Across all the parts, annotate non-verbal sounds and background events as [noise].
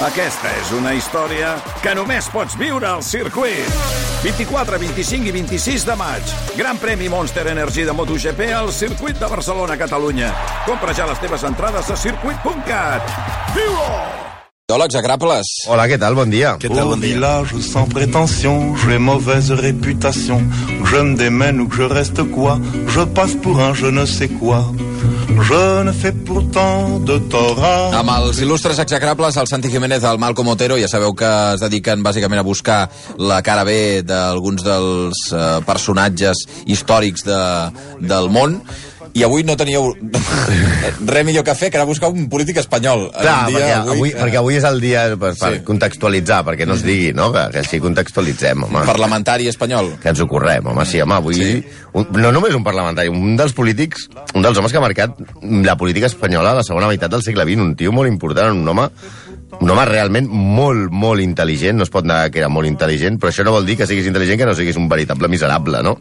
Aquesta és una història que només pots viure al circuit. 24, 25 i 26 de maig. Gran premi Monster Energy de MotoGP al circuit de Barcelona, Catalunya. Compra ja les teves entrades a circuit.cat. Viu-ho! Biòlegs, agràpoles. Hola, què tal? Bon dia. Què tal, bon dia? village sans prétention, j'ai mauvaise réputation. Je me démène ou que je reste quoi, je passe pour un je ne sais quoi. Je ne fais pourtant de tort à... Amb els il·lustres execrables, el Santi Jiménez, el Malcom Otero, ja sabeu que es dediquen bàsicament a buscar la cara B d'alguns dels eh, personatges històrics de, del món, i avui no teníeu [laughs] res millor que fer que anar a buscar un polític espanyol. Clar, un dia, perquè, avui, perquè avui és el dia per, per Sí. contextualitzar, perquè no es digui, no?, que, que així contextualitzem, home. parlamentari espanyol. Que ens ho correm, home, sí, home, avui... Sí. Un, no només un parlamentari, un dels polítics, un dels homes que ha marcat la política espanyola a la segona meitat del segle XX, un tio molt important, un home un home realment molt, molt intel·ligent, no es pot negar que era molt intel·ligent, però això no vol dir que siguis intel·ligent que no siguis un veritable miserable, no?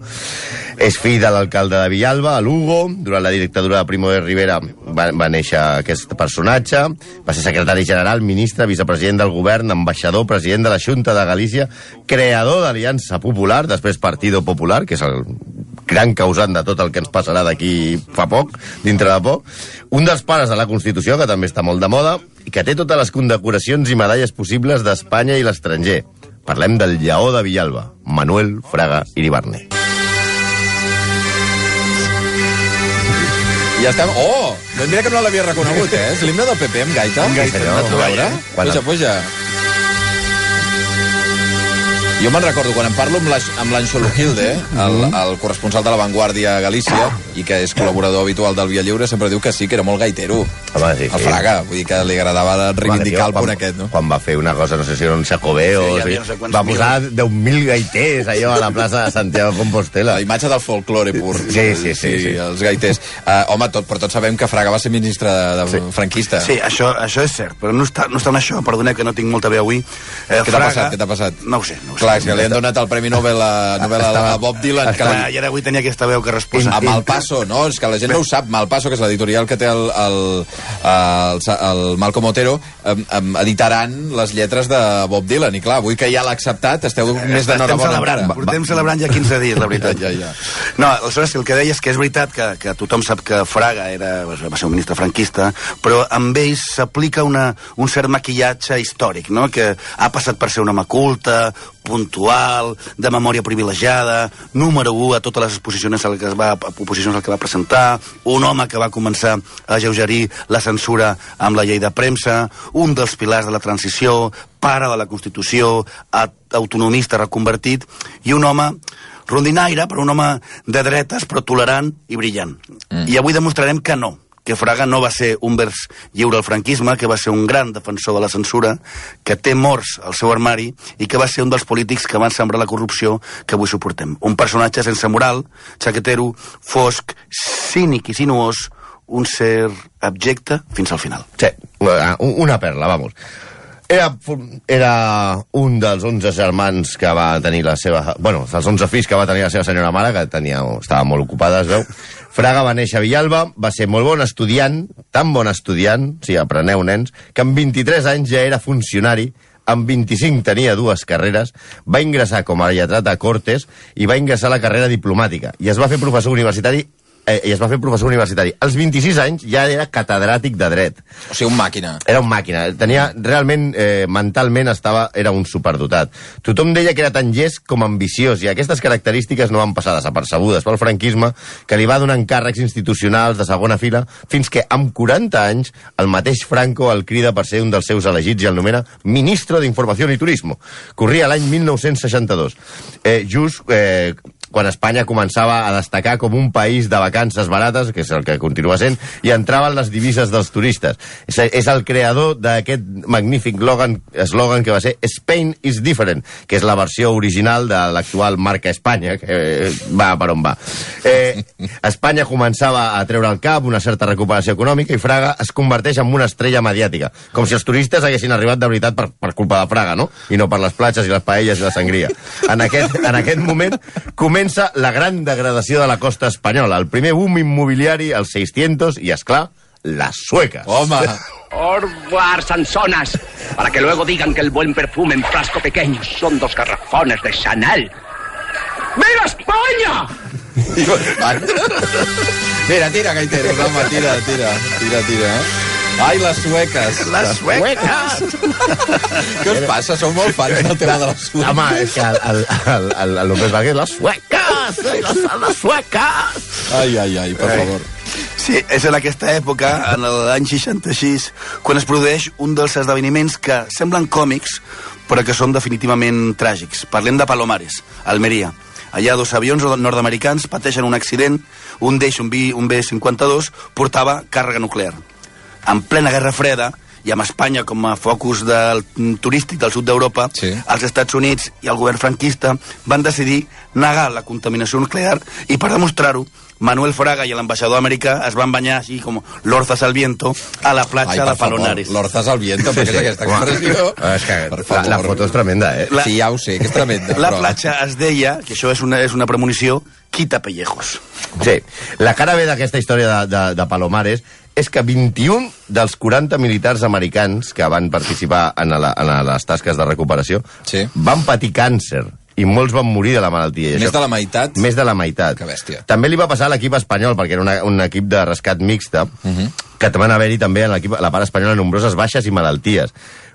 És fill de l'alcalde de Villalba, a Lugo, durant la dictadura de Primo de Rivera va, va néixer aquest personatge, va ser secretari general, ministre, vicepresident del govern, ambaixador, president de la Junta de Galícia, creador d'Aliança Popular, després Partido Popular, que és el gran causant de tot el que ens passarà d'aquí fa poc, dintre de poc. Un dels pares de la Constitució, que també està molt de moda, i que té totes les condecoracions i medalles possibles d'Espanya i l'estranger. Parlem del lleó de Villalba, Manuel Fraga Iribarne. Ja estem... Oh! Doncs mira que no l'havia reconegut, eh? És l'himne del PP amb gaita. Amb gaita, no? a veure? Quan- Puja, puja. Jo me'n recordo quan em parlo amb l'Anxolo Gilde, el, el corresponsal de La Vanguardia a Galícia, i que és col·laborador habitual del Via Lliure, sempre diu que sí, que era molt gaitero. Home, sí, El sí. Fraga, vull dir que li agradava reivindicar el punt aquest, no? Quan va fer una cosa, no sé si era un Jacobeo, Sí, o sigui, no sé va posar 10.000 gaiters allò a la plaça de Santiago de Compostela. La imatge del folklore pur. Sí, sí, sí, sí. Els gaiters. Uh, home, tot, però tots sabem que Fraga va ser ministre de, de sí. franquista. Sí, això, això és cert, però no està, no està en això, perdoneu que no tinc molta veu avui. Eh, Què t'ha passat? Què t'ha passat? No ho sé, no ho sé. Clar, és que li han donat el Premi Nobel a, Nobel a Bob Dylan. Que Ah, la, I ara avui tenia aquesta veu que resposa. a Malpasso, no? És que la gent no ho sap. Malpasso, que és l'editorial que té el, el, el, el Malcom Otero, em, em, editaran les lletres de Bob Dylan. I clar, avui que ja l'ha acceptat, esteu més Estem d'enhorabona encara. portem celebrant ja 15 dies, la veritat. [laughs] Ja, ja. No, aleshores, el que deia és que és veritat que, que tothom sap que Fraga era, va ser un ministre franquista, però amb ells s'aplica una, un cert maquillatge històric, no? que ha passat per ser un home culte, puntual, de memòria privilegiada, número 1 a totes les exposicions al que es va, oposicions al que va presentar, un home que va començar a alleugerir la censura amb la llei de premsa, un dels pilars de la transició, pare de la Constitució, autonomista reconvertit, i un home rondinaire, però un home de dretes, però tolerant i brillant. Mm. I avui demostrarem que no, que Fraga no va ser un vers lliure al franquisme, que va ser un gran defensor de la censura, que té morts al seu armari i que va ser un dels polítics que van sembrar la corrupció que avui suportem. Un personatge sense moral, xaquetero, fosc, cínic i sinuós, un ser abjecte fins al final. Sí, una una perla, vamos. Era, era un dels 11 germans que va tenir la seva... Bueno, dels 11 fills que va tenir la seva senyora mare, que tenia, estava molt ocupada, es veu. Fraga va néixer a Villalba, va ser molt bon estudiant, tan bon estudiant, sí, apreneu, nens, que amb 23 anys ja era funcionari, amb 25 tenia dues carreres, va ingressar com a lletrat a Cortes i va ingressar a la carrera diplomàtica. I es va fer professor universitari eh, i es va fer professor universitari. Als 26 anys ja era catedràtic de dret. O sigui, un màquina. Era un màquina. Tenia, realment, eh, mentalment estava, era un superdotat. Tothom deia que era tan llest com ambiciós, i aquestes característiques no van passar desapercebudes pel franquisme, que li va donar càrrecs institucionals de segona fila, fins que, amb 40 anys, el mateix Franco el crida per ser un dels seus elegits i el nomena Ministro d'Informació i Turismo. Corria l'any 1962. Eh, just eh, quan Espanya començava a destacar com un país de vacances barates, que és el que continua sent, i entraven les divises dels turistes. És, és el creador d'aquest magnífic eslògan eslògan que va ser Spain is different, que és la versió original de l'actual marca Espanya, que eh, va per on va. Eh, Espanya començava a treure al cap una certa recuperació econòmica i Fraga es converteix en una estrella mediàtica, com si els turistes haguessin arribat de veritat per, per culpa de Fraga, no? I no per les platges i les paelles i la sangria. En aquest, en aquest moment comença la gran degradació de la costa espanyola, el primer boom immobiliari als 600 i, és clar las suecas. Home, Orguar, Sansonas, para que luego digan que el buen perfume en frasco pequeño son dos garrafones de Chanel. ¡Viva España! [laughs] Tira, tira, Gaiteros, home, tira, tira, tira, tira, eh? Ai, les sueques. Les suecas! [laughs] Què us passa? Sou molt fans del tema de les sueques. Home, és que el, el, el, el, el López Vázquez, les suecas! Les, les suecas! Ai, ai, ai, per favor. Sí, és en aquesta època, en l'any 66, quan es produeix un dels esdeveniments que semblen còmics, però que són definitivament tràgics. Parlem de Palomares, Almeria. Allà dos avions nord-americans pateixen un accident, un d'ells, un, B- un B-52, portava càrrega nuclear. En plena Guerra Freda, i amb Espanya com a focus del, turístic del sud d'Europa, Sí. els Estats Units i el govern franquista van decidir negar la contaminació nuclear i per demostrar-ho, Manuel Fraga i l'ambaixador americà es van banyar així com l'orzas al viento a la platja de Palonares. L'Orzas al viento, perquè és aquesta expressió. [laughs] És que la, la foto és tremenda, eh? La- Sí, ja ho sé, que és tremenda. La però- platja es deia, que això és una, és una premonició, quita pellejos. Sí, la cara B d'aquesta història de, de, de Palomares és que 21 dels 40 militars americans que van participar en, la, en les tasques de recuperació Sí. van patir càncer i molts van morir de la malaltia. Més això- de la meitat? Més de la meitat. Que bèstia. També li va passar a l'equip espanyol, perquè era una, un equip de rescat mixta, uh Mhm. -huh. que van haver-hi també en l'equip, a la part espanyola nombroses baixes i malalties.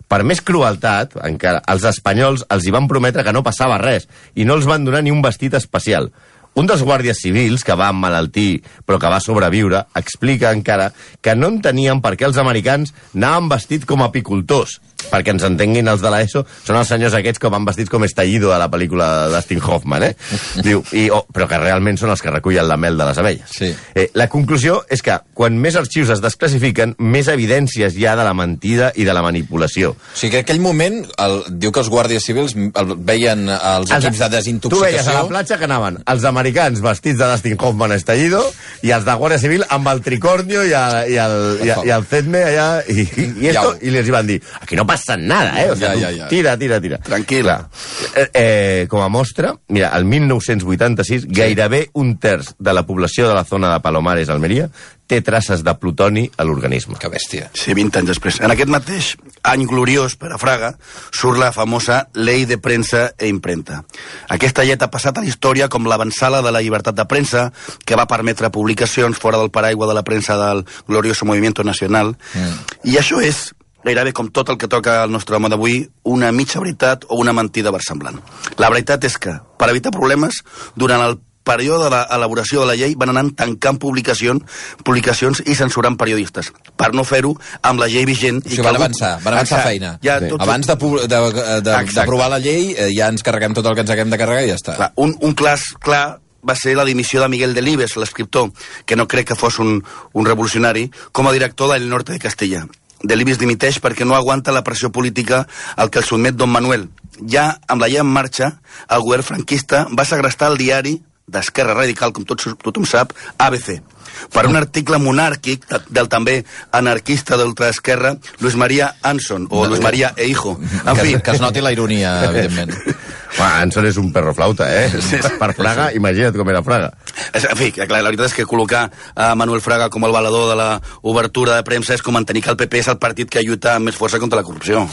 Per més crueltat, encara, els espanyols els hi van prometre que no passava res i no els van donar ni un vestit especial. Un dels guàrdies civils, que va emmalaltir però que va sobreviure, explica encara que no entenien per què els americans anaven vestits com apicultors. Perquè ens entenguin els de l'ESO, són els senyors aquests que van vestits com estallido a la pel·lícula de Dustin Hoffman, eh? [laughs] Diu, i, oh, però que realment són els que recullen la mel de les abelles. Sí. Eh, la conclusió és que quan més arxius es desclassifiquen, més evidències hi ha de la mentida i de la manipulació. O sigui que en aquell moment el, diu que els guàrdies civils el, veien els equips de Tu veies a desintoxicació... la platja que anaven els americans vestits de Dustin Hoffman estallido i els de Guàrdia Civil amb el tricornio i el, i el, i el, i el Zedme allà i, i, esto, i els hi van dir aquí no passa nada, eh? O sea, Ja, ja, ja. Tira, tira, tira. Tranquil·la. Eh, eh, com a mostra, mira, el 1986 gairebé un terç de la població de la zona de Palomares, Almeria, té traces de plutoni a l'organisme. Que bèstia. Sí, 20 anys després. En aquest mateix any gloriós per a Fraga surt la famosa Llei de Premsa e Impremta. Aquesta llei ha passat a la història com l'avançala de la llibertat de premsa que va permetre publicacions fora del paraigua de la premsa del glorioso Movimiento Nacional. Mm. I això és gairebé com tot el que toca al nostre home d'avui, una mitja veritat o una mentida versemblant. La veritat és que, per evitar problemes, durant el període de l'elaboració de la llei van anar tancant publicacions, publicacions i censurant periodistes, per no fer-ho amb la llei vigent. O sigui, van avançar, van avançar Exacte. feina. Ja, Sí. tot, Abans d'aprovar la llei, eh, ja ens carreguem tot el que ens haguem de carregar i ja està. Clar, un, un clas clar va ser la dimissió de Miguel Delibes, l'escriptor, que no crec que fos un, un revolucionari, com a director del Norte de Castella. Delibes dimiteix perquè no aguanta la pressió política al que el sotmet Don Manuel. Ja amb la llei en marxa, el govern franquista va segrestar el diari d'Esquerra Radical, com tot, tothom sap, ABC, per un article monàrquic de- del també anarquista d'ultraesquerra Luis María Anson, o Luis María e Hijo. En que, fi, que es noti la ironia, evidentment. [laughs] Home, Anson és un perro flauta, eh? Sí, sí. Per Fraga, imagina't com era Fraga. És- En fi, clar, la veritat és que col·locar a Manuel Fraga com el valedor de la obertura de premsa és com mantenir que el PP és el partit que lluita amb més força contra la corrupció.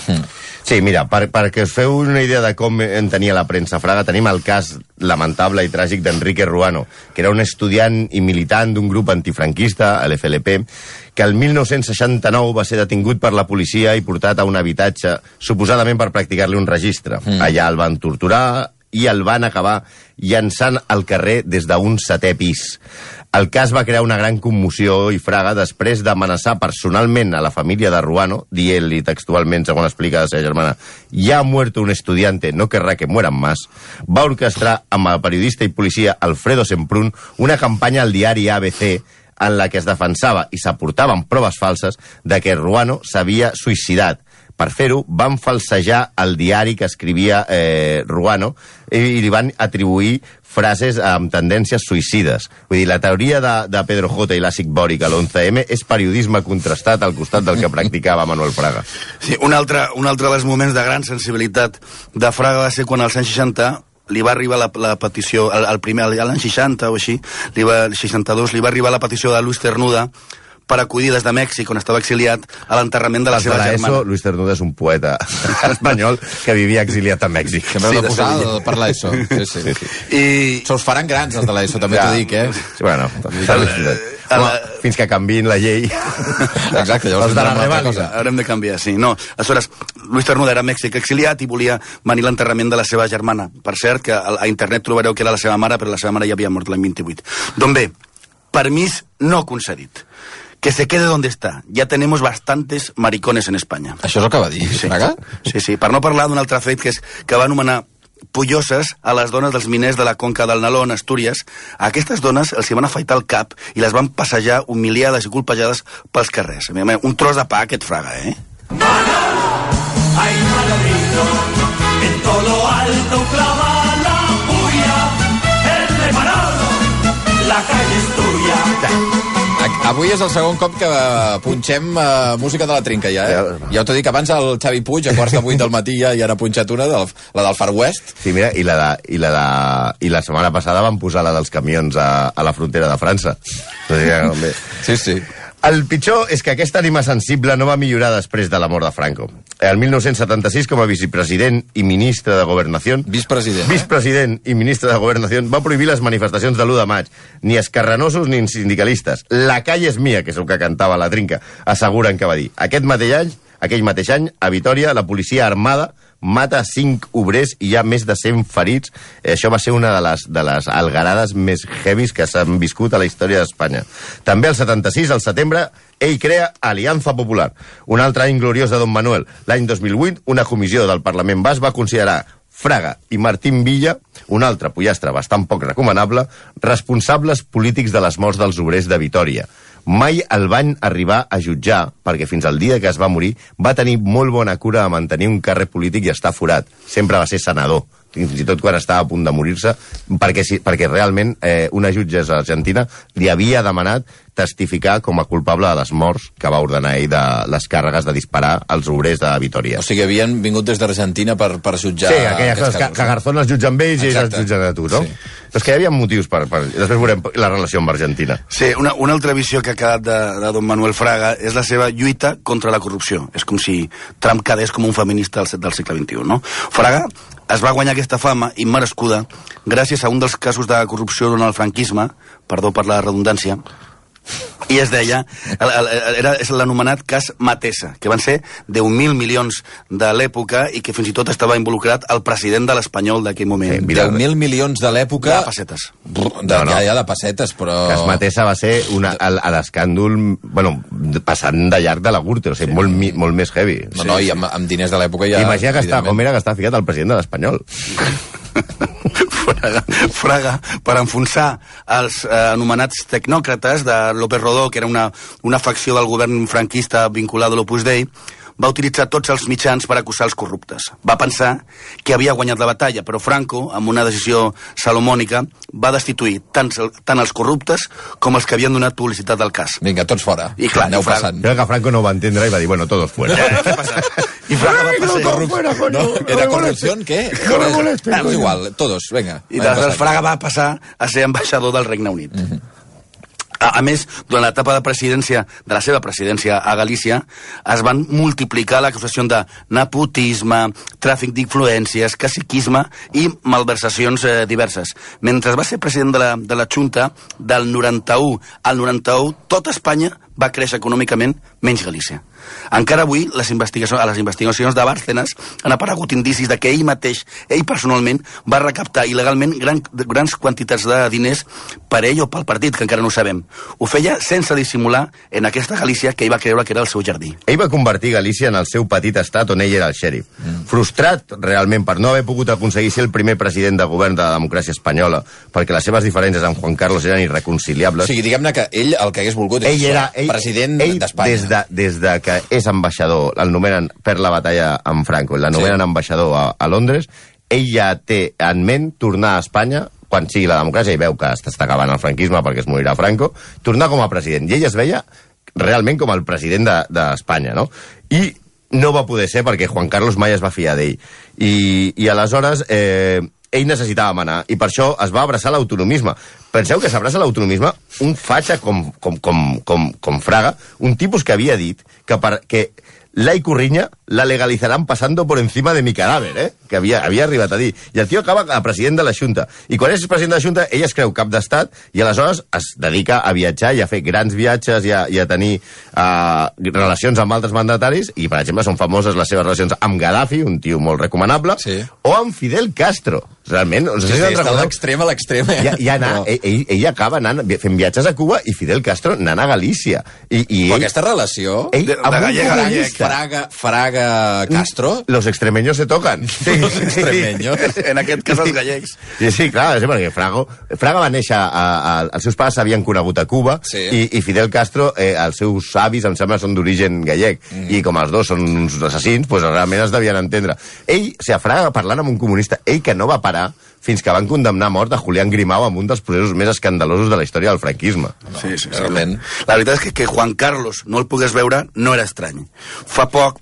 Sí, mira, per, perquè us feu una idea de com entenia la premsa Fraga, tenim el cas lamentable i tràgic d'Enrique Ruano, que era un estudiant i militant d'un grup antifranquista, l'FLP, que el 1969 va ser detingut per la policia i portat a un habitatge, suposadament per practicar-li un registre. Mm. Allà el van torturar i el van acabar llançant al carrer des d'un setè pis. El cas va crear una gran commoció i Fraga, després d'amenaçar personalment a la família de Ruano, dient-li textualment, segons explica la seva germana, ja ha muerto un estudiante, no querrá que mueran más, va orquestrar amb el periodista i policia Alfredo Semprún una campanya al diari ABC en la que es defensava i s'aportaven proves falses de que Ruano s'havia suïcidat. Per fer-ho, van falsejar el diari que escrivia eh, Ruano i, i li van atribuir frases amb tendències suïcides. Vull dir, la teoria de, de Pedro J i l'àcid bòric a l'11M és periodisme contrastat al costat del que practicava Manuel Fraga. Sí, un altre, un altre dels moments de gran sensibilitat de Fraga va ser quan als anys 60 li va arribar la, la petició, el primer, l'any 60 o així, li va, el 62, li va arribar la petició de Luis Cernuda per acudir des de Mèxic, on estava exiliat, a l'enterrament de la de seva l'ESO, germana. Luis Cernuda és un poeta [laughs] espanyol que vivia exiliat a Mèxic. Que m'heu Sí, de de posar el- per l'ESO. [laughs] Sí, sí. I, Se us faran grans, els de l'ESO, també Ja. t'ho dic, eh? Sí, bueno, a Home, la- fins que canviïn la llei. [laughs] Exacte, llavors Els de la una cosa. Haurem de canviar, sí. No, aleshores, Luis Ternuda era a Mèxic exiliat i volia venir l'enterrament de la seva germana. Per cert, que a a internet trobareu que era la seva mare, però la seva mare ja havia mort l'any 28. Doncs bé, permís no concedit. Que se quede donde está. Ya tenemos bastantes maricones en España. Això és el que va dir, Sí. Fraga? Sí, sí, per no parlar d'un altre fet que, és, que va anomenar polloses a les dones dels miners de la conca del Nalón, Astúries. A aquestes dones els hi van afaitar el cap i les van passejar humiliades i colpejades pels carrers. Un tros de pa aquest fraga, eh? Ay, Manolito, en todo lo alto clava la puya, el de Manolo, la calle es tuya. Avui és el segon cop que punxem uh, música de la trinca, ja, eh? Ja. Ja t'ho dic, abans el Xavi Puig, a quarts de vuit del matí, ja, ja n'ha punxat una, del, la del Far West. Sí, mira, i la, de, i, la de, i la setmana passada van posar la dels camions a, a la frontera de França. Sí, sí. El pitjor és que aquesta ànima sensible no va millorar després de la mort de Franco. El 1976, com a vicepresident i ministre de Governació, Vicepresident. eh? vicepresident i ministre de Governació, va prohibir les manifestacions de l'1 de maig. Ni escarranosos ni sindicalistes. La calle és mia, que és el que cantava la trinca, asseguren que va dir. Aquest mateix any, aquell mateix any, a Vitoria, la policia armada mata cinc obrers i hi ha més de 100 ferits. Eh, Això va ser una de les, de les algarades més heavies que s'han viscut a la història d'Espanya. També el 76, al setembre, ell crea Alianza Popular, un altre any gloriós de Don Manuel. L'any 2008, una comissió del Parlament Basc va considerar Fraga i Martín Villa, un altre pollastre bastant poc recomanable, responsables polítics de les morts dels obrers de Vitoria. Mai el van arribar a jutjar, perquè fins al dia que es va morir va tenir molt bona cura de mantenir un càrrec polític i estar forat. Sempre va ser senador, fins i tot quan estava a punt de morir-se, perquè, sí, perquè realment eh, una jutgessa argentina li havia demanat testificar com a culpable de les morts que va ordenar ell de les càrregues de disparar als obrers de Vitoria. O sigui, havien vingut des d'Argentina per, per jutjar... Sí, aquelles coses que, casos, que? Garzón els jutgen ells i ells els Exacte. jutgen a tu, no? Sí. Però és que hi havia motius per, per... Després veurem la relació amb Argentina. Sí, una, una altra visió que ha quedat de, de don Manuel Fraga és la seva lluita contra la corrupció. És com si Trump quedés com un feminista del, del segle XXI, no? Fraga es va guanyar aquesta fama immerescuda gràcies a un dels casos de corrupció durant el franquisme, perdó per la redundància, i es deia, era, és l'anomenat cas Matessa, que van ser 10.000 milions de l'època i que fins i tot estava involucrat el president de l'Espanyol d'aquell moment. Sí, mira, 10.000 milions de l'època... De pessetes. Brr, De, No, no. Ja, ja, de pessetes, però... Es Matessa va ser una, a l'escàndol, bueno, passant de llarg de la Gürtel, o sigui, sí. molt, mi- molt més heavy. No, no, i amb, amb diners de l'època ja... Imagina que està, com era que està ficat el president de l'Espanyol. [laughs] Fraga, Fraga per enfonsar els eh, anomenats tecnòcrates de López Rodó, que era una, una facció del govern franquista vinculada a l'Opus Dei, va utilitzar tots els mitjans per acusar els corruptes. Va pensar que havia guanyat la batalla, però Franco, amb una decisió salomònica, va destituir tant, tant els corruptes com els que havien donat publicitat al cas. Vinga, tots fora. I clar, Aneu i Fraga- passant. Crec que Franco no ho va entendre i va dir, bueno, todos fuera. Què passa? I Fraga va passar... No, ¿Era corrupción? ¿Qué? No me molestes, Ah, igual, todos, venga. I passant. Fraga va passar a ser ambaixador del Regne Unit. A, a més, durant l'etapa de presidència, de la seva presidència a Galícia, es van multiplicar l'acusació de nepotisme, tràfic d'influències, caciquisme i malversacions eh, diverses. Mentre va ser president de la, de la Junta, del 91 al 91, tot Espanya va créixer econòmicament, menys Galícia. Encara avui, les investigacions, a les investigacions de Bárcenas han aparegut indicis de que ell mateix, ell personalment, va recaptar il·legalment gran, grans quantitats de diners per ell o pel partit, que encara no ho sabem. Ho feia sense dissimular en aquesta Galícia que ell va creure que era el seu jardí. Ell va convertir Galícia en el seu petit estat on ell era el xèrif. Mm. Frustrat, realment, per no haver pogut aconseguir ser el primer president de govern de la democràcia espanyola, perquè les seves diferències amb Juan Carlos eren O irreconciliables, sigui, diguem-ne que ell el que hagués volgut ell era ell, president d'Espanya. Des de, des de que és ambaixador, el nomenen per la batalla amb Franco, l'anomenen Sí. ambaixador a, a Londres, ell ja té en ment tornar a Espanya quan sigui la democràcia i veu que s'està acabant el franquisme perquè es morirà Franco, tornar com a president. I ell es veia realment com el president de- d'Espanya, no? I no va poder ser perquè Juan Carlos mai es va fiar d'ell. I, I aleshores eh, ell necessitava manar, i per això es va abraçar l'autonomisme. Penseu que s'abraça l'autonomisme un fatxa com, com, com, com, com Fraga, un tipus que havia dit que, per, que la Icurriña la legalizarán pasando por encima de mi cadáver, eh? que havia, havia arribat a dir. I el tio acaba a president de la Junta. I quan és president de la Junta, ell es creu cap d'estat i aleshores es dedica a viatjar i a fer grans viatges i a, i a tenir uh, relacions amb altres mandataris i, per exemple, són famoses les seves relacions amb Gaddafi, un tio molt recomanable, Sí. o amb Fidel Castro. Realment, no sé Sí, si sí, l'extrem, a l'extrem, eh? Ja, ja anar, Però- ell, ell, ell acaba anant, fent viatges a Cuba i Fidel Castro anant a Galícia. I, i ell, aquesta relació... ell, De- de amb un gallec a gallec. comunista. Fraga, Fraga Castro... Los extremeños se tocan. [laughs] Sí, Los extremeños. [laughs] En aquest cas, els gallecs. Sí, sí, clar, sí, perquè Frago, Fraga va néixer, a, a, els seus pares s'havien conegut a Cuba Sí. i, i Fidel Castro, eh, els seus avis, em sembla, són d'origen gallec. Mm. I com els dos són uns assassins, doncs realment es devien entendre. Ell, o sigui, Fraga parlant amb un comunista, ell que no va parar fins que van condemnar a mort a Julián Grimau amb un dels processos més escandalosos de la història del franquisme. Sí, sí, sí. Realment. La veritat és que, que Juan Carlos no el pogués veure no era estrany. Fa poc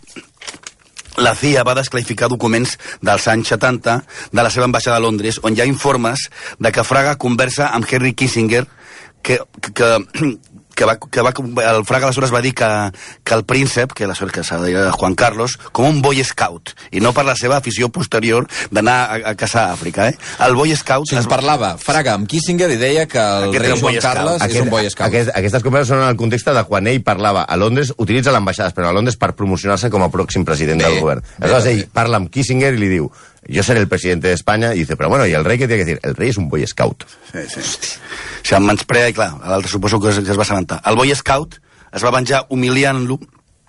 la CIA va desclarificar documents dels anys 70 de la seva ambaixada a Londres, on hi ha informes de que Fraga conversa amb Henry Kissinger, que, que, que, va, que va, el Fraga aleshores va dir que, que el príncep, que aleshores que s'ha de dir Juan Carlos, com un boy scout, i no per la seva afició posterior d'anar a, a caçar a Àfrica. Eh? El boy scout... Sigui, es- parlava Fraga amb Kissinger i deia que el Aquest rei Joan Carles scout. és un boy scout. Aquest, aquestes converses són en el context de quan ell parlava a Londres, utilitza l'ambaixada espanyol a Londres per promocionar-se com a pròxim president Bé, del govern. bé, Aleshores bé. ell parla amb Kissinger i li diu yo seré el presidente de España, y dice, pero bueno, ¿y el rey qué tiene que decir? El rey es un boy scout. Sí, sí. Se'l menysprea i, clar, l'altre suposo que es, que es va assabentar. El Boy Scout es va venjar humiliant-lo,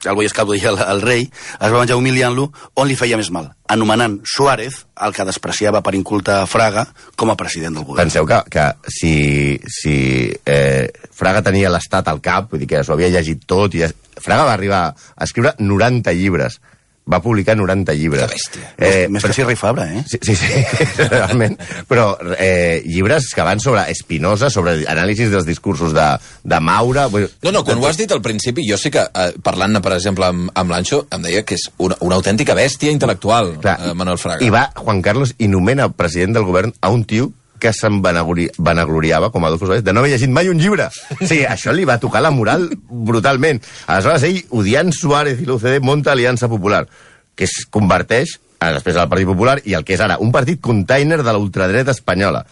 el Boy Scout deia el, el rei, es va venjar humiliant-lo on li feia més mal, anomenant Suárez, el que despreciava per inculte a Fraga, com a president del govern. Penseu que, que si, si eh, Fraga tenia l'estat al cap, vull dir que s'ho havia llegit tot, i es, Fraga va arribar a escriure 90 llibres. Va publicar 90 llibres. Que bèstia. Eh, més que Sirri Fabra, eh? Sí, sí, sí [laughs] realment. Però eh, llibres que van sobre Espinosa, sobre anàlisis dels discursos de, de Maura... No, no, quan ho has dit al principi, jo sé que, eh, parlant-ne, per exemple, amb, amb l'Anxo, em deia que és una, una autèntica bèstia intel·lectual, Clar, eh, Manuel Fraga. I va Juan Carlos i nomena president del govern a un tio que se'n vanagloriava, com Adolfo Suárez, de no haver llegit mai un llibre. Sí, això li va tocar la moral brutalment. Aleshores, ell, odiant Suárez i l'UCD, monta Aliança Popular, que es converteix eh, després del Partit Popular i el que és ara, un partit container de la ultradreta espanyola.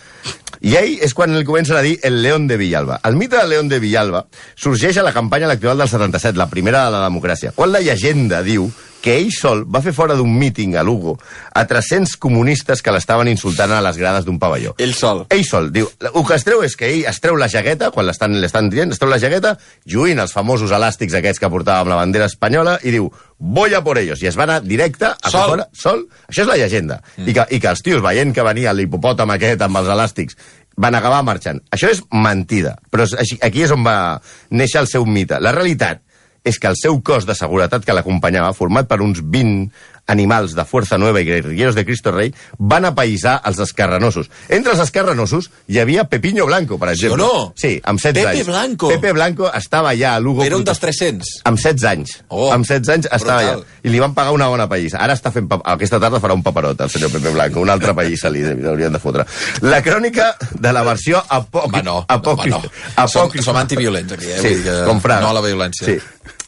I ell és quan el comencen a dir el León de Villalba. El mite del León de Villalba sorgeix a la campanya electoral del 77, la primera de la democràcia, quan la llegenda diu que ell sol va fer fora d'un míting a Lugo a 300 comunistes que l'estaven insultant a les grades d'un pavelló. Ell sol. Ell sol, diu, el que es treu és que ell es treu la jaqueta, quan l'estan dient, es treu la jaqueta, lluint els famosos elàstics aquests que portava amb la bandera espanyola, i diu, voy a por ellos, i es va anar directe a Sol. fora, sol, això és la llegenda, mm. I, que, i que els tios, veient que venia l'hipopòtam aquest amb els elàstics, van acabar marxant. Això és mentida, però és, aquí és on va néixer el seu mite. La realitat és que el seu cos de seguretat que l'acompanyava, format per uns 20 animals de Fuerza Nueva i guerrilleros de Cristo Rey, van apaïsar els escarranosos. Entre els escarranosos hi havia Pepiño Blanco, per exemple. no? Sí, amb 16 Pepe anys. Blanco. Pepe Blanco estava allà a Lugo. Era un dels protest- 300. amb 16 anys. Oh, amb 16 anys estava brutal. allà. I li van pagar una bona país. Ara està fent... pa- Aquesta tarda farà un paperot, el senyor Pepe Blanco. Un altre país se li haurien de fotre. La crònica de la versió apòcrifa... Home, no, apòcrifa, home, no. Som, som antiviolents, aquí, eh? Sí, Vull dir que com Fraga. No a la violència. Sí.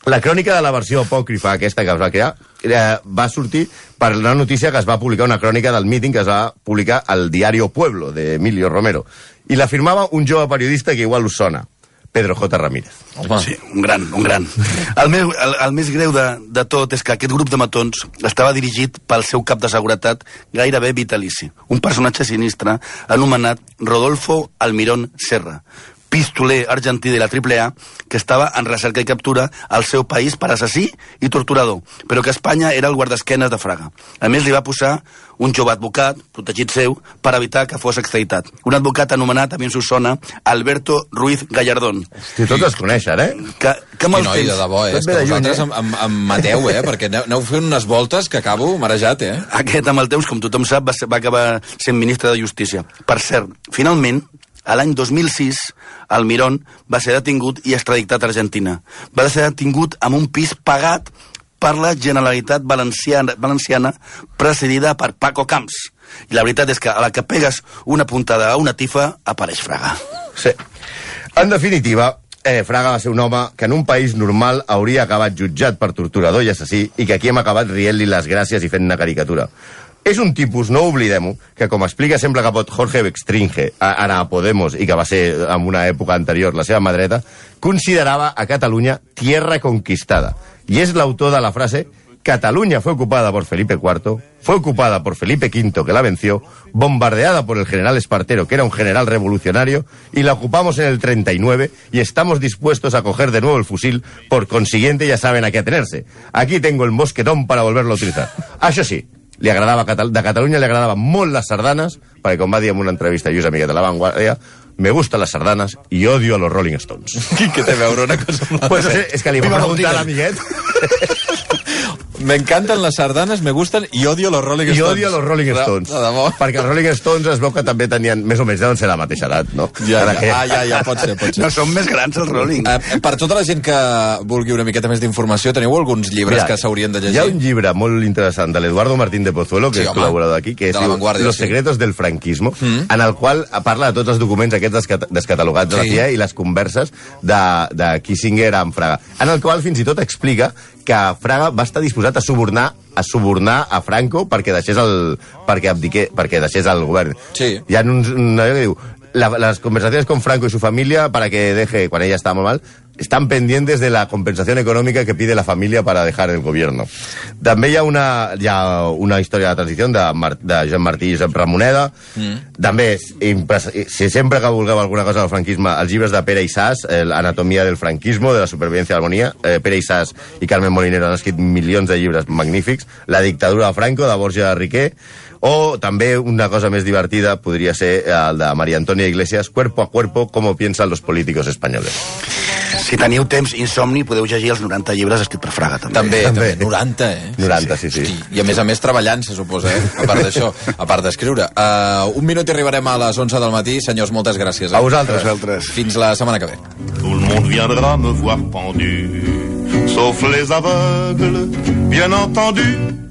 La crònica de la versió apòcrifa aquesta que es va crear eh, va sortir per una notícia que es va publicar, una crònica del míting que es va publicar al diario Pueblo, de Emilio Romero. I la firmava un jove periodista que igual us sona, Pedro J. Ramírez. Home, Sí, un gran, un gran. El més, el, el més greu de, de tot és que aquest grup de matons estava dirigit pel seu cap de seguretat gairebé vitalici, un personatge sinistre anomenat Rodolfo Almirón Serra, pistoler argentí de la AAA que estava en recerca i captura al seu país per assassí i torturador, però que Espanya era el guardesquenes de Fraga. A més, li va posar un jove advocat, protegit seu, per evitar que fos extraditat. Un advocat anomenat, a mi ens ho sona, Alberto Ruiz Gallardón, Si tots es coneixen, eh? que, que el noi, de temps... debò, eh? Tot És ve que de lluny, vosaltres eh? em, em, em mateu, eh? Perquè aneu, aneu fent unes voltes que acabo marejat, eh? Aquest, amb el temps, com tothom sap, va, ser, va acabar sent ministre de Justícia. Per cert, finalment, a l'any 2006, Almirón va ser detingut i extraditat a Argentina. Va ser detingut amb un pis pagat per la Generalitat Valenciana, Valenciana presidida per Paco Camps. I la veritat és que a la que pegues una puntada a una tifa, apareix Fraga. Sí. En definitiva, eh, Fraga va ser un home que en un país normal hauria acabat jutjat per torturador i assassí i que aquí hem acabat rient-li les gràcies i fent una caricatura. És un tipus, no oblidem-ho, que com explica sempre que Jorge Bextringe, ara a Podemos, i que va ser en una època anterior la seva mà dreta, considerava a Catalunya tierra conquistada. Y es el autor de la frase Cataluña fue ocupada por Felipe IV, fue ocupada por Felipe V, que la venció, bombardeada por el general Espartero, que era un general revolucionario, y la ocupamos en el 39 y estamos dispuestos a coger de nuevo el fusil, por consiguiente ya saben a qué atenerse. Aquí tengo el mosquetón para volverlo a utilizar. Això sí, li agradava de Catalunya li agradaven molt les sardanes, perquè com va dir en una entrevista a Lluís Amiguet de la Vanguardia, me gustan las sardanas y odio a los Rolling Stones. [laughs] Què té a veure una cosa amb Pues l'altra? sé, és que li va preguntar a l'amiguet [laughs] Me encanten les sardanes, me gustan i odio los Rolling i Stones. odio a los Rolling Stones. De, de. Perquè els Rolling Stones es veu que també tenien, més o menys, deuen ser de la mateixa edat, no? Ja, ja, que- ah, ja, ja, pot ser, pot ser. No són més grans els Rolling. Eh, per tota la gent que vulgui una miqueta més d'informació, teniu alguns llibres que s'haurien de Hi ha llegir? un llibre molt interessant de l'Eduardo Martín de Pozuelo, que Sí, és home. col·laborador aquí, que és diu, Vanguardia, Los sí. secretos del franquismo, en el qual parla de tots els documents aquests descat descatalogats de la Sí. CIA i les converses de, de Kissinger amb Fraga, en el qual fins i tot explica que Fraga va estar disposat a subornar a subornar a Franco perquè deixés el, perquè abdiqué, perquè deixés el govern. Sí. Hi ha uns, un, allò que diu, la, las conversaciones con Franco y su familia para que deje, cuando ella está muy mal, están pendientes de la compensación económica que pide la familia para dejar el gobierno. També hi ha una, hi ha una història de transició de, Mar, de Joan Martí i Josep Ramoneda. Mm. També, si sempre que vulgueu alguna cosa del franquisme, els llibres de Pere Isàs, l'anatomia del franquismo, de la supervivencia de l'harmonia, eh, Pere Isàs i Carmen Molinero han escrit milions de llibres magnífics. La dictadura de Franco, de Borja Riquer, o també una cosa més divertida podria ser el de María Antonia Iglesias, Cuerpo a Cuerpo, cómo piensan los políticos españoles. Si teniu temps insomni, podeu llegir els 90 llibres escrits per Fraga, també. També, També. també, 90, eh? 90, sí, sí. Hosti, I a més a més treballant, se suposa, eh? A part d'això, a part d'escriure. Uh, un minut i arribarem a les 11 del matí. Senyors, moltes gràcies. Eh? A vosaltres. Vosaltres. Fins la setmana que ve. Tout le monde viendra me voir pendu, sauf les aveugles, bien entendu.